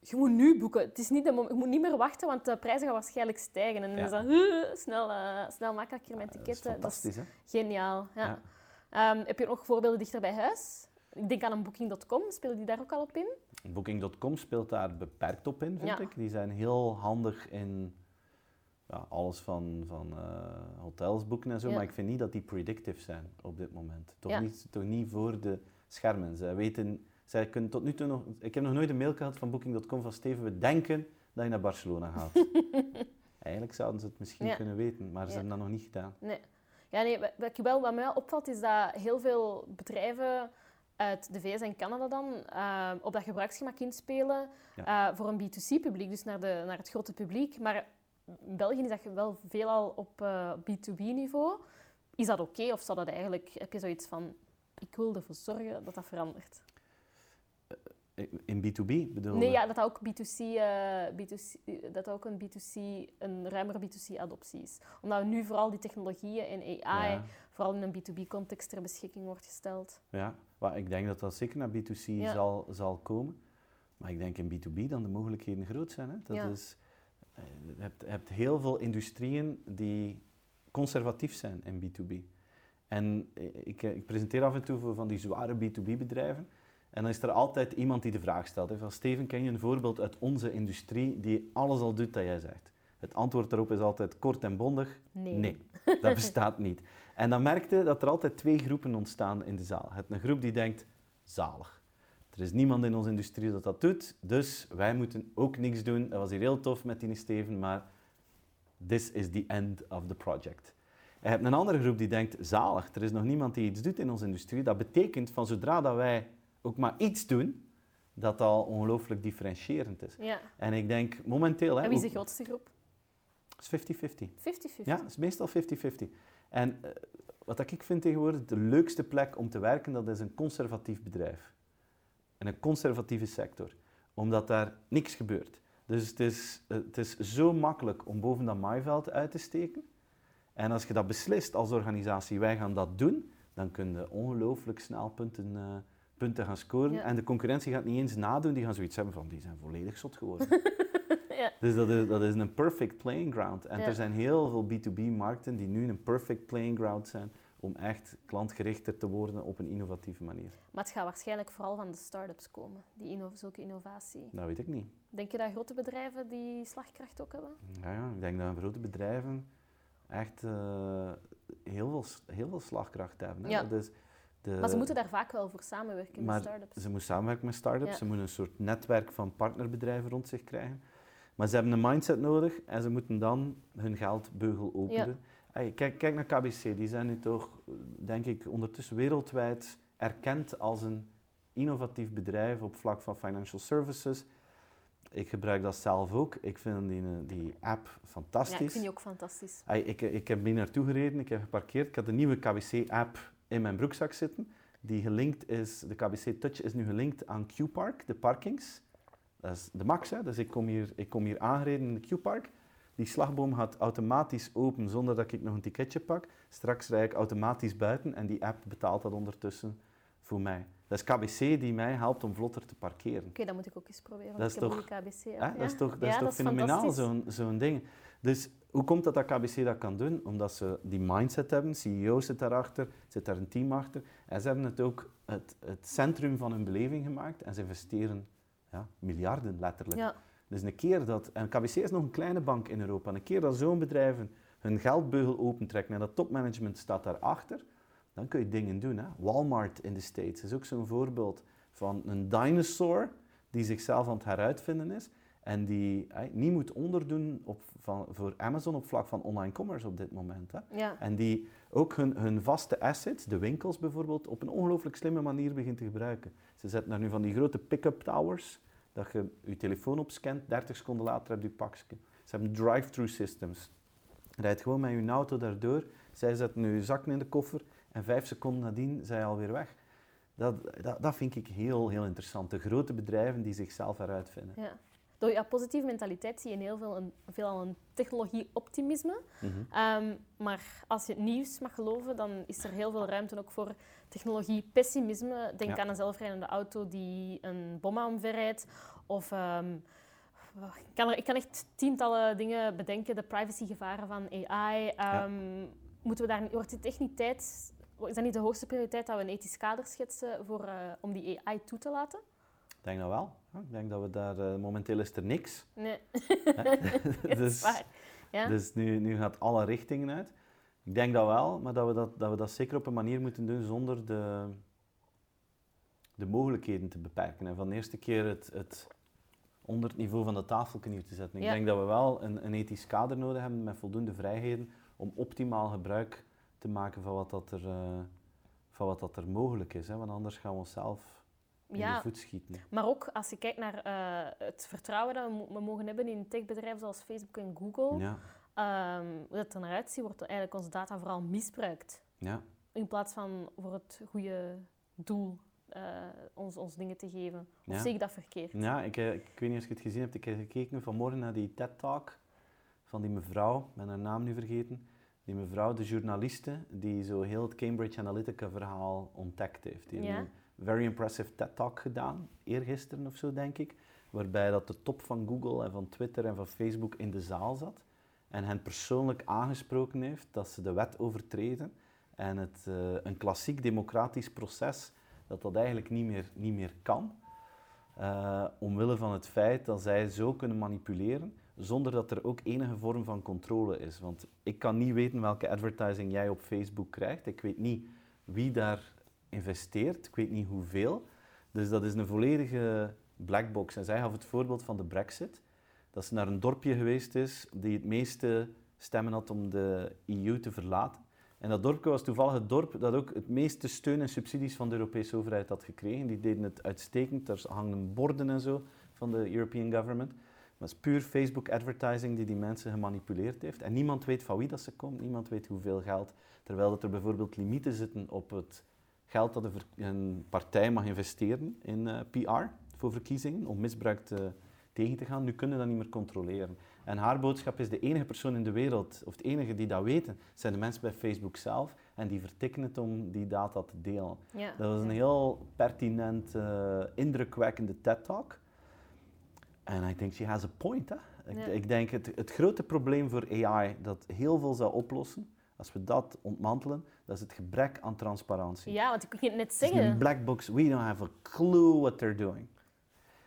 Je moet nu boeken. Het is niet de mom- je moet niet meer wachten, want de prijzen gaan waarschijnlijk stijgen. En dan is dat uh, snel, eh, snel makkelijker met Dat is ticketten. Dat is geniaal. Ja. Ehm, heb je nog voorbeelden dichter bij huis? Ik denk aan een booking.com. Spelen die daar ook al op in? Booking.com speelt daar beperkt op in, vind Ja. ik. Die zijn heel handig in ja, alles van, van eh, hotels boeken en zo, Ja. maar ik vind niet dat die predictive zijn op dit moment. Toch, Ja. niet, toch niet voor de schermen. Zij weten, zij kunnen tot nu toe nog... Ik heb nog nooit een mail gehad van Booking.com van Steven, we denken dat je naar Barcelona gaat. Eigenlijk zouden ze het misschien Ja. kunnen weten, maar ze Ja. hebben dat nog niet gedaan. Nee. Ja, nee, wat, wat, wel, wat mij wel opvalt is dat heel veel bedrijven uit de VS en Canada dan eh, op dat gebruiksgemak inspelen eh, voor een B2C-publiek, dus naar, de, naar het grote publiek. Maar in België is dat wel veelal op eh, B2B-niveau. Is dat oké of zou dat eigenlijk, heb je zoiets van, ik wil ervoor zorgen dat dat verandert? In B2B bedoel Nee, ja, dat ook B2C, eh, B2C, dat ook een B2C, een ruimere B2C-adoptie is. Omdat nu vooral die technologieën en AI Ja. vooral in een B2B-context ter beschikking wordt gesteld. Ja, maar ik denk dat dat zeker naar B2C Ja. zal, zal komen. Maar ik denk in B2B dan de mogelijkheden groot zijn. Hè? Dat Ja. is, eh, je, hebt, je hebt heel veel industrieën die conservatief zijn in B2B. En eh, ik, ik presenteer af en toe voor van die zware B2B-bedrijven. En dan is er altijd iemand die de vraag stelt. Hè, van Steven, ken je een voorbeeld uit onze industrie die alles al doet dat jij zegt? Het antwoord daarop is altijd kort en bondig. Nee. dat bestaat niet. En dan merkte dat er altijd twee groepen ontstaan in de zaal. Het een groep die denkt, zalig. Er is niemand in onze industrie dat dat doet, dus wij moeten ook niks doen. Dat was hier heel tof met die Steven, maar this is the end of the project. Je hebt een andere groep die denkt, zalig, er is nog niemand die iets doet in onze industrie. Dat betekent van zodra dat wij ook maar iets doen, dat al ongelooflijk differentiërend is. Ja. En ik denk momenteel... Hè, En wie is de grootste groep? Het is 50-50. 50-50. Ja, het is meestal 50-50. En eh, wat ik vind tegenwoordig, de leukste plek om te werken, dat is een conservatief bedrijf. En een conservatieve sector. Omdat daar niks gebeurt. Dus het is, eh, het is zo makkelijk om boven dat maaiveld uit te steken. En als je dat beslist als organisatie, wij gaan dat doen, dan kun je ongelooflijk snel punten, eh, punten gaan scoren. Ja. En de concurrentie gaat niet eens nadoen, die gaan zoiets hebben van, die zijn volledig zot geworden. Ja. Dus dat is, dat is een perfect playing ground. En Ja. er zijn heel veel B2B-markten die nu een perfect playing ground zijn om echt klantgerichter te worden op een innovatieve manier. Maar het gaat waarschijnlijk vooral van de start-ups komen, die inno zulke innovatie. Dat weet ik niet. Denk je dat grote bedrijven die slagkracht ook hebben? Ja, ja, ik denk dat grote bedrijven echt eh, heel, veel, heel veel slagkracht hebben. Hè. Ja. De, maar ze moeten daar vaak wel voor samenwerken met start-ups. Ze moeten samenwerken met start-ups. Ze moeten een soort netwerk van partnerbedrijven rond zich krijgen. Maar ze hebben een mindset nodig en ze moeten dan hun geldbeugel openen. Hey, kijk, kijk naar KBC, die zijn nu toch, denk ik, ondertussen wereldwijd erkend als een innovatief bedrijf op vlak van financial services. Ik gebruik dat zelf ook. Ik vind die, die app fantastisch. Ja, ik vind die ook fantastisch. Hey, ik, ik heb hier naartoe gereden, ik heb geparkeerd. Ik had de nieuwe KBC-app in mijn broekzak zitten. Die gelinkt is, de KBC Touch is nu gelinkt aan Q-Park, de parkings. Dat is de max, hè. dus ik kom, hier, ik kom hier aangereden in de Q-Park. Die slagboom gaat automatisch open zonder dat ik nog een ticketje pak. Straks rijd ik automatisch buiten en die app betaalt dat ondertussen voor mij. Dat is KBC die mij helpt om vlotter te parkeren. Oké, dat moet ik ook eens proberen. Dat is toch, KBC. Ja? Dat is toch, dat is toch fenomenaal, zo'n zo'n ding. Dus hoe komt dat dat KBC dat kan doen? Omdat ze die mindset hebben, CEO zit daarachter, zit daar een team achter. En ze hebben het ook het, het centrum van hun beleving gemaakt en ze investeren ja, miljarden letterlijk. Ja. Dus een keer dat, en KBC is nog een kleine bank in Europa, een keer dat zo'n bedrijven hun geldbeugel opentrekken en dat topmanagement staat daarachter, dan kun je dingen doen. Hè? Walmart in de States is ook zo'n voorbeeld van een dinosaur die zichzelf aan het heruitvinden is en die niet moet onderdoen op, van, voor Amazon op vlak van online commerce op dit moment. Hè? Ja. En die ook hun, hun vaste assets, de winkels bijvoorbeeld, op een ongelooflijk slimme manier begint te gebruiken. Ze zetten daar nu van die grote pick-up towers, dat je je telefoon opscant, 30 seconden later heb je je pakje. Ze hebben drive-through systems. Je rijdt gewoon met je auto daardoor, zij zetten je zakken in de koffer en vijf seconden nadien zijn je alweer weg. Dat, dat, dat vind ik heel, heel interessant. De grote bedrijven die zichzelf eruit vinden. Ja. Door je positieve mentaliteit zie je heel veel een, veel een technologie-optimisme. Mhm. Ehm, maar als je het nieuws mag geloven, dan is er heel veel ruimte ook voor technologie-pessimisme. Denk aan een zelfrijdende auto die een bom omverrijdt. Of um, ik, kan er, ik kan echt tientallen dingen bedenken. De privacygevaren van AI. Um, Moeten we daar, wordt het echt niet tijd... Is dat niet de hoogste prioriteit dat we een ethisch kader schetsen voor, uh, om die AI toe te laten? Ik denk dat wel. Ik denk dat we daar... Uh, momenteel is er niks. Nee. dus, waar. Ja? dus nu, nu gaat alle richtingen uit. Ik denk dat wel, maar dat we dat, dat we dat zeker op een manier moeten doen zonder de, de mogelijkheden te beperken. En van de eerste keer het, het onder het niveau van de tafel neer te zetten. Ik denk dat we wel een, een ethisch kader nodig hebben met voldoende vrijheden om optimaal gebruik te maken van wat dat er, uh, van wat dat er mogelijk is. Hè? Want anders gaan we onszelf ja, de voet schieten. Maar ook als je kijkt naar uh, het vertrouwen dat we, mogen hebben in techbedrijven zoals Facebook en Google, ja. um, hoe dat er naar uitziet, wordt eigenlijk onze data vooral misbruikt. Ja. In plaats van voor het goede doel uh, ons, ons dingen te geven. Of zie ik dat verkeerd? Ja, ik, ik, ik, weet niet of je het gezien hebt. Ik heb gekeken vanmorgen naar die TED-talk van die mevrouw, ik ben haar naam nu vergeten. Die mevrouw, de journaliste, die zo heel het Cambridge Analytica-verhaal ontdekt heeft. Die ja very impressive TED Talk gedaan, eergisteren of zo denk ik, waarbij dat de top van Google en van Twitter en van Facebook in de zaal zat en hen persoonlijk aangesproken heeft dat ze de wet overtreden en het, uh, een klassiek democratisch proces dat dat eigenlijk niet meer, niet meer kan, uh, omwille van het feit dat zij zo kunnen manipuleren zonder dat er ook enige vorm van controle is. Want ik kan niet weten welke advertising jij op Facebook krijgt. Ik weet niet wie daar investeert. Ik weet niet hoeveel. Dus dat is een volledige blackbox. En zij gaf het voorbeeld van de brexit. Dat ze naar een dorpje geweest is die het meeste stemmen had om de EU te verlaten. En dat dorpje was toevallig het dorp dat ook het meeste steun en subsidies van de Europese overheid had gekregen. Die deden het uitstekend. Daar hangen borden en zo van de European Government. Maar het is puur Facebook advertising die die mensen gemanipuleerd heeft. En niemand weet van wie dat ze komt, niemand weet hoeveel geld. Terwijl dat er bijvoorbeeld limieten zitten op het geld dat een partij mag investeren in uh, eh, PR voor verkiezingen om misbruik te, tegen te gaan. Nu kunnen dat niet meer controleren. En haar boodschap is de enige persoon in de wereld, of de enige die dat weten, zijn de mensen bij Facebook zelf. En die vertikken het om die data te delen. Ja. Dat was een heel pertinent, uh, indrukwekkende TED-talk. En ik denk, she has a point. Hè? Ik, ik, denk, het, het grote probleem voor AI dat heel veel zou oplossen, als we dat ontmantelen, dat is het gebrek aan transparantie. Ja, want ik kan het net zeggen. Het is een black box. We don't have a clue what they're doing.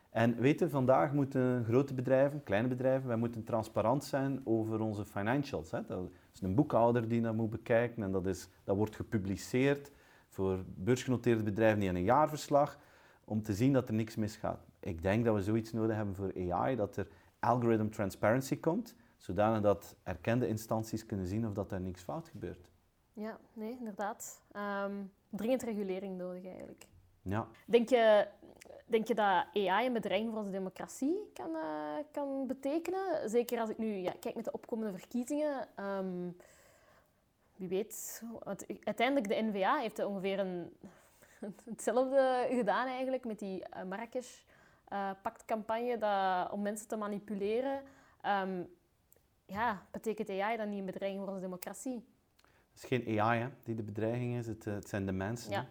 En weten, vandaag moeten grote bedrijven, kleine bedrijven, wij moeten transparant zijn over onze financials. Hè. Dat is een boekhouder die dat moet bekijken en dat, is, dat wordt gepubliceerd voor beursgenoteerde bedrijven die aan een jaarverslag, om te zien dat er niks misgaat. Ik denk dat we zoiets nodig hebben voor AI, dat er algorithm transparency komt, zodanig dat erkende instanties kunnen zien of dat er niks fout gebeurt. Ja, nee, inderdaad. Um, dringend regulering nodig eigenlijk. Ja. Denk je, denk je dat AI een bedreiging voor onze democratie kan, uh, kan betekenen? Zeker als ik nu ja, kijk met de opkomende verkiezingen. Um, wie weet. Uiteindelijk, de NVA heeft ongeveer een, hetzelfde gedaan eigenlijk met die uh, Marrakesh-pactcampagne uh, om mensen te manipuleren. Um, ja, betekent AI dan niet een bedreiging voor onze democratie? Het is geen AI hè, die de bedreiging is, het, het zijn de mensen. Ja.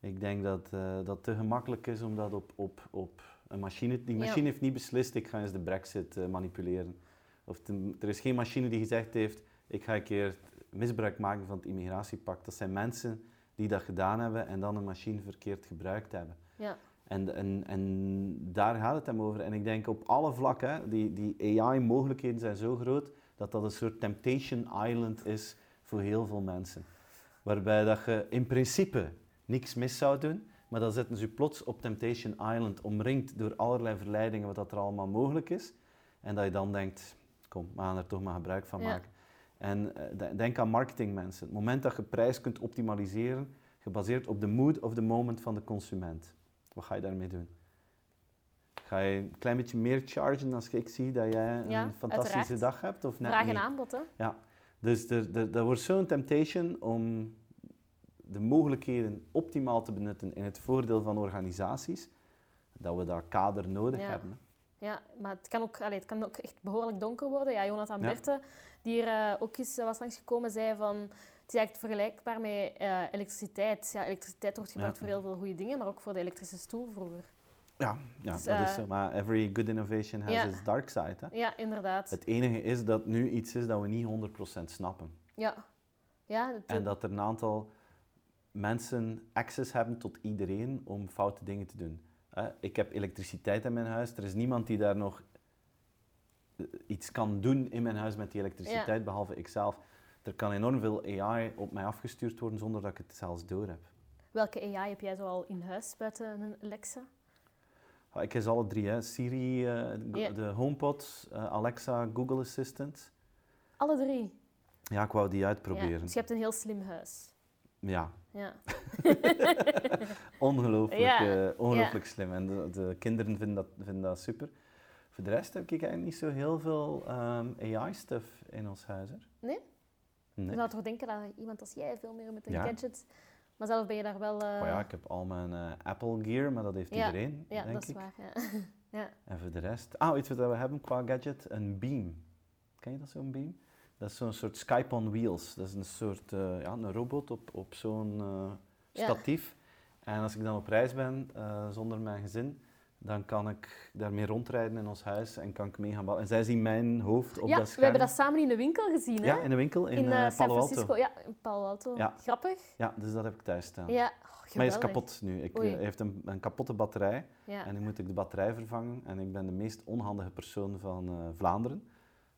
Ik denk dat uh, dat te gemakkelijk is om dat op, op, op een machine... Die machine heeft niet beslist, ik ga eens de brexit uh, manipuleren. Of er is geen machine die gezegd heeft, ik ga een keer misbruik maken van het immigratiepact. Dat zijn mensen die dat gedaan hebben en dan een machine verkeerd gebruikt hebben. Ja. En, en, en daar gaat het hem over. En ik denk op alle vlakken, die, die AI-mogelijkheden zijn zo groot, dat dat een soort temptation island is voor heel veel mensen. Waarbij dat je in principe niks mis zou doen, maar dan zetten ze je plots op Temptation Island, omringd door allerlei verleidingen, wat dat er allemaal mogelijk is. En dat je dan denkt, kom, we gaan er toch maar gebruik van maken. En uh, denk aan marketingmensen. Het moment dat je prijs kunt optimaliseren, gebaseerd op de mood of the moment van de consument. Wat ga je daarmee doen? Ga je een klein beetje meer chargen als ik zie dat jij een fantastische dag hebt? Of net Vraag en aanbod, hè? Ja. Dus er, er, er wordt zo'n temptation om de mogelijkheden optimaal te benutten in het voordeel van organisaties, dat we dat kader nodig hebben. Ja, maar het kan, ook, allez, het kan ook echt behoorlijk donker worden. Ja, Jonathan ja. Berthe, die er uh, ook eens was langsgekomen, zei van... Het is eigenlijk vergelijkbaar met uh, elektriciteit. Ja, elektriciteit wordt gebruikt voor heel veel goede dingen, maar ook voor de elektrische stoel vroeger. Ja, ja dus, dat is eh, zo. Maar every good innovation has its dark side. Hè? Ja, inderdaad. Het enige is dat nu iets is dat we niet 100% snappen. Ja. ja dat en dat er een aantal mensen access hebben tot iedereen om foute dingen te doen. Ik heb elektriciteit in mijn huis. Er is niemand die daar nog eh, iets kan doen in mijn huis met die elektriciteit, behalve ikzelf. Er kan enorm veel AI op mij afgestuurd worden zonder dat ik het zelfs door heb. Welke AI heb jij zoal in huis buiten een Alexa? Ik heb alle drie. Hè. Siri, uh, de HomePod, uh, Alexa, Google Assistant. Alle drie? Ja, ik wou die uitproberen. Ja, dus je hebt een heel slim huis. Ja. ja. ongelooflijk, ja. Uh, ongelooflijk slim. En de, de, kinderen vinden dat, vinden dat super. Voor de rest heb ik eigenlijk niet zo heel veel um, ehm, AI-stuff in ons huis. Hè. Nee? Nee? Je zou toch denken dat iemand als jij veel meer met een gadget... Maar zelf ben je daar wel... Uh... Oh ja, ik heb al mijn uh, Apple Gear, maar dat heeft iedereen, ja, denk dat is waar. Ja. ja. En voor de rest... Ah, iets wat we hebben qua gadget, een beam. Ken je dat, zo'n beam? Dat is zo'n soort Skype on wheels. Dat is een soort uh, ja, een robot op, op zo'n statief. Ja. En als ik dan op reis ben zonder mijn gezin, dan kan ik daarmee rondrijden in ons huis en kan ik mee gaan En zij zien mijn hoofd op ja, dat scherm. we hebben dat samen in de winkel gezien, hè? Ja, in de winkel in, in uh, San Francisco. Ja, in Palo Alto. Ja. Grappig. Ja, dus dat heb ik thuis staan. Ja, oh, maar hij is kapot nu. Ik, hij heeft een, een, kapotte batterij en nu moet ik de batterij vervangen. En ik ben de meest onhandige persoon van uh, Vlaanderen.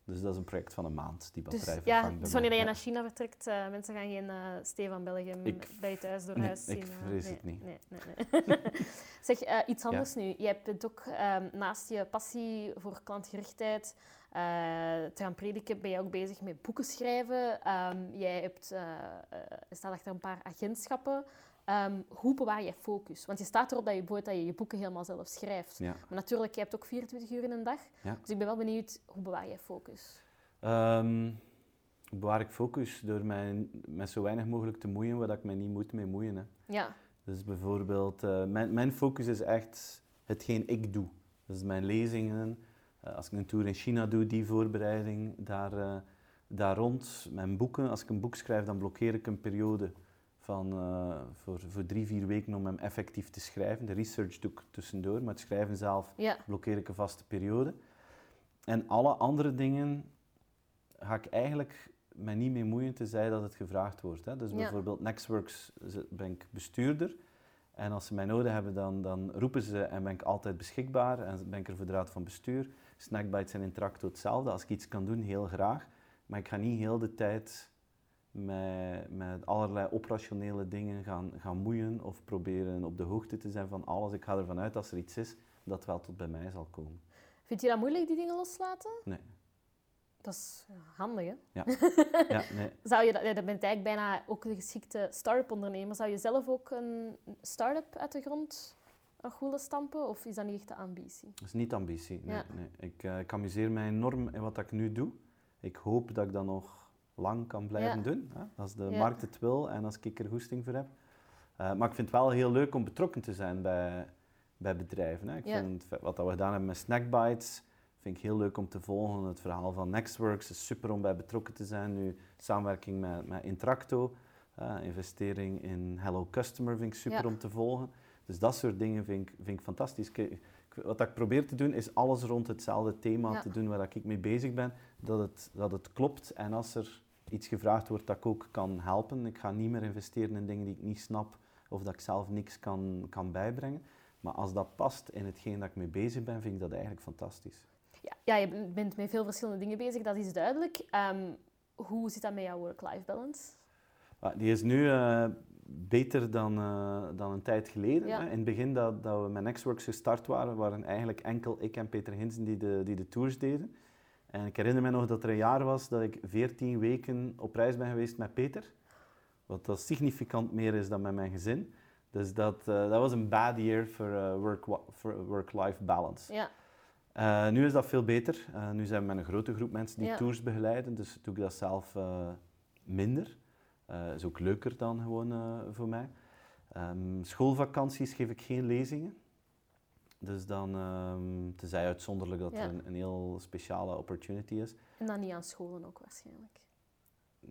Dus dat is een project van een maand, die batterij dus, Ja, dus wanneer je naar China vertrekt, uh, mensen gaan geen uh, Stefan Belgium ik, bij je thuis door nee, huis zien. ik vrees nee, het niet. Nee, nee, nee. zeg, uh, iets anders nu. Je hebt ook um, naast je passie voor klantgerichtheid te gaan prediken, ben je ook bezig met boeken schrijven. Um, jij hebt, staat achter een paar agentschappen. Um, hoe bewaar je focus? Want je staat erop dat je, dat je je boeken helemaal zelf schrijft. Ja. Maar natuurlijk, je hebt ook 24 uur in een dag. Ja. Dus ik ben wel benieuwd, hoe bewaar je focus? Um, bewaar ik focus door mij met zo weinig mogelijk te moeien waar ik mij niet moet mee moeien. Hè. Ja. Dus bijvoorbeeld, uh, mijn, mijn focus is echt hetgeen ik doe. Dus mijn lezingen, uh, als ik een tour in China doe, die voorbereiding daar, uh, daar rond. Mijn boeken, als ik een boek schrijf, dan blokkeer ik een periode van, uh, voor, voor drie, vier weken om hem effectief te schrijven. De research doe ik tussendoor, maar het schrijven zelf ja. blokkeer ik een vaste periode. En alle andere dingen ga ik eigenlijk mij niet mee moeien tenzij dat het gevraagd wordt. Hè. Dus bijvoorbeeld Nextworks ben ik bestuurder. En als ze mij nodig hebben, dan, dan roepen ze en ben ik altijd beschikbaar. En ben ik er voor de raad van bestuur. Snackbites en Interacto hetzelfde. Als ik iets kan doen, heel graag. Maar ik ga niet heel de tijd met, met allerlei operationele dingen gaan, gaan moeien of proberen op de hoogte te zijn van alles. Ik ga ervan uit dat als er iets is, dat wel tot bij mij zal komen. Vind je dat moeilijk, die dingen loslaten? Nee. Dat is handig, hè? Ja. ja nee. Zou je, dat bent eigenlijk bijna ook een geschikte start-up ondernemer. Zou je zelf ook een start-up uit de grond willen stampen? Of is dat niet echt de ambitie? Dat is niet ambitie, nee. nee. Ik, uh, ik amuseer mij enorm in wat ik nu doe. Ik hoop dat ik dat nog lang kan blijven doen. Hè? Als de markt het wil en als ik er goesting voor heb. Uh, maar ik vind het wel heel leuk om betrokken te zijn bij, bij bedrijven. Hè? Ik vind wat we gedaan hebben met Snackbites vind ik heel leuk om te volgen. Het verhaal van Nextworks is super om bij betrokken te zijn. Nu samenwerking met, met Intracto, uh, investering in Hello Customer vind ik super om te volgen. Dus dat soort dingen vind ik, vind ik fantastisch. wat ik probeer te doen is alles rond hetzelfde thema te doen waar ik mee bezig ben. Dat het, dat het klopt en als er iets gevraagd wordt dat ik ook kan helpen. Ik ga niet meer investeren in dingen die ik niet snap of dat ik zelf niks kan, kan bijbrengen. Maar als dat past in hetgeen dat ik mee bezig ben, vind ik dat eigenlijk fantastisch. Ja, ja je bent met veel verschillende dingen bezig, dat is duidelijk. Ehm, hoe zit dat met jouw work-life balance? Die is nu uh, beter dan, uh, dan een tijd geleden. Hè. In het begin dat, dat we met Nextworks gestart waren, waren eigenlijk enkel ik en Peter Hinsen die de, die de tours deden. En ik herinner me nog dat er een jaar was dat ik 14 weken op reis ben geweest met Peter. Wat dat significant meer is dan met mijn gezin. Dus dat, uh, dat was een bad year voor uh, work-life balance. Ja. Uh, nu is dat veel beter. nu zijn we met een grote groep mensen die tours begeleiden, dus doe ik dat zelf minder. Dat is ook leuker dan gewoon voor mij. Um, schoolvakanties geef ik geen lezingen. Dus dan, um, tenzij uitzonderlijk dat ja. er een, een, heel speciale opportunity is. En dan niet aan scholen ook waarschijnlijk?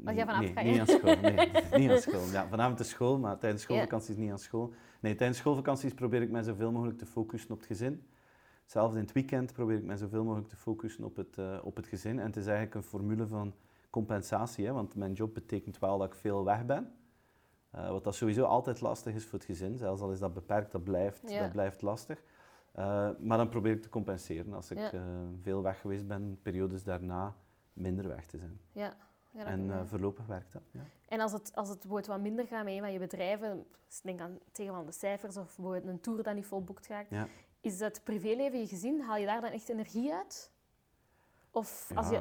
Als jij vanavond nee, niet aan school. Nee, niet aan school. Ja, vanavond is school, maar tijdens schoolvakanties niet aan school. Nee, tijdens schoolvakanties probeer ik mij zoveel mogelijk te focussen op het gezin. Zelfs in het weekend probeer ik mij zoveel mogelijk te focussen op het, uh, op het gezin. En het is eigenlijk een formule van compensatie, hè, want mijn job betekent wel dat ik veel weg ben. Uh, wat dat sowieso altijd lastig is voor het gezin, zelfs al is dat beperkt, dat blijft, dat blijft lastig. Uh, maar dan probeer ik te compenseren als ik veel weg geweest ben, periodes daarna minder weg te zijn. Ja. Ja, en uh, voorlopig werkt dat. Ja. En als het, als het wordt wat minder gaat met een van je bedrijven, denk aan tegen de cijfers of bijvoorbeeld een tour dat niet volboekt gaat, ja. is het privéleven, je gezin, haal je daar dan echt energie uit? Of als je,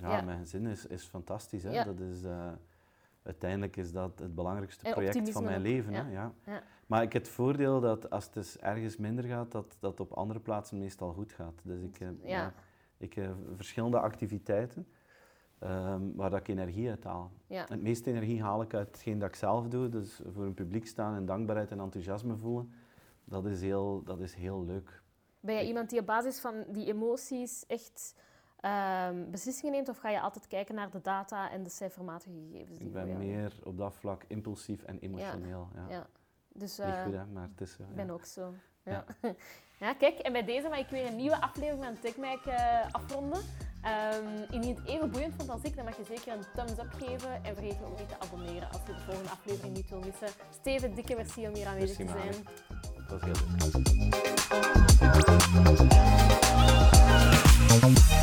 ja, mijn gezin is, is fantastisch. Hè? Dat is, uiteindelijk is dat het belangrijkste project van mijn leven. Hè? Ja. Maar ik heb het voordeel dat als het dus ergens minder gaat, dat dat op andere plaatsen meestal goed gaat. Dus ik heb, ja. ik heb verschillende activiteiten. Um, waar dat ik energie uit haal. Ja. Het meeste energie haal ik uit hetgeen dat ik zelf doe, dus voor een publiek staan en dankbaarheid en enthousiasme voelen. Dat is heel, dat is heel leuk. Ben jij iemand die op basis van die emoties echt um, beslissingen neemt of ga je altijd kijken naar de data en de cijfermatige gegevens? Die ik ben meer op dat vlak impulsief en emotioneel. Ja. ja. Dus, Niet goed, hè, maar het is zo. Ik ben ook zo. Ja. ja, kijk, en bij deze mag ik weer een nieuwe aflevering van TechMac uh, afronden. Um, indien je het even boeiend vond als ik, dan mag je zeker een thumbs up geven. En vergeet je ook niet te abonneren als je de volgende aflevering niet wil missen. Steven, dikke merci om hier aanwezig te zijn. Dat was heel leuk.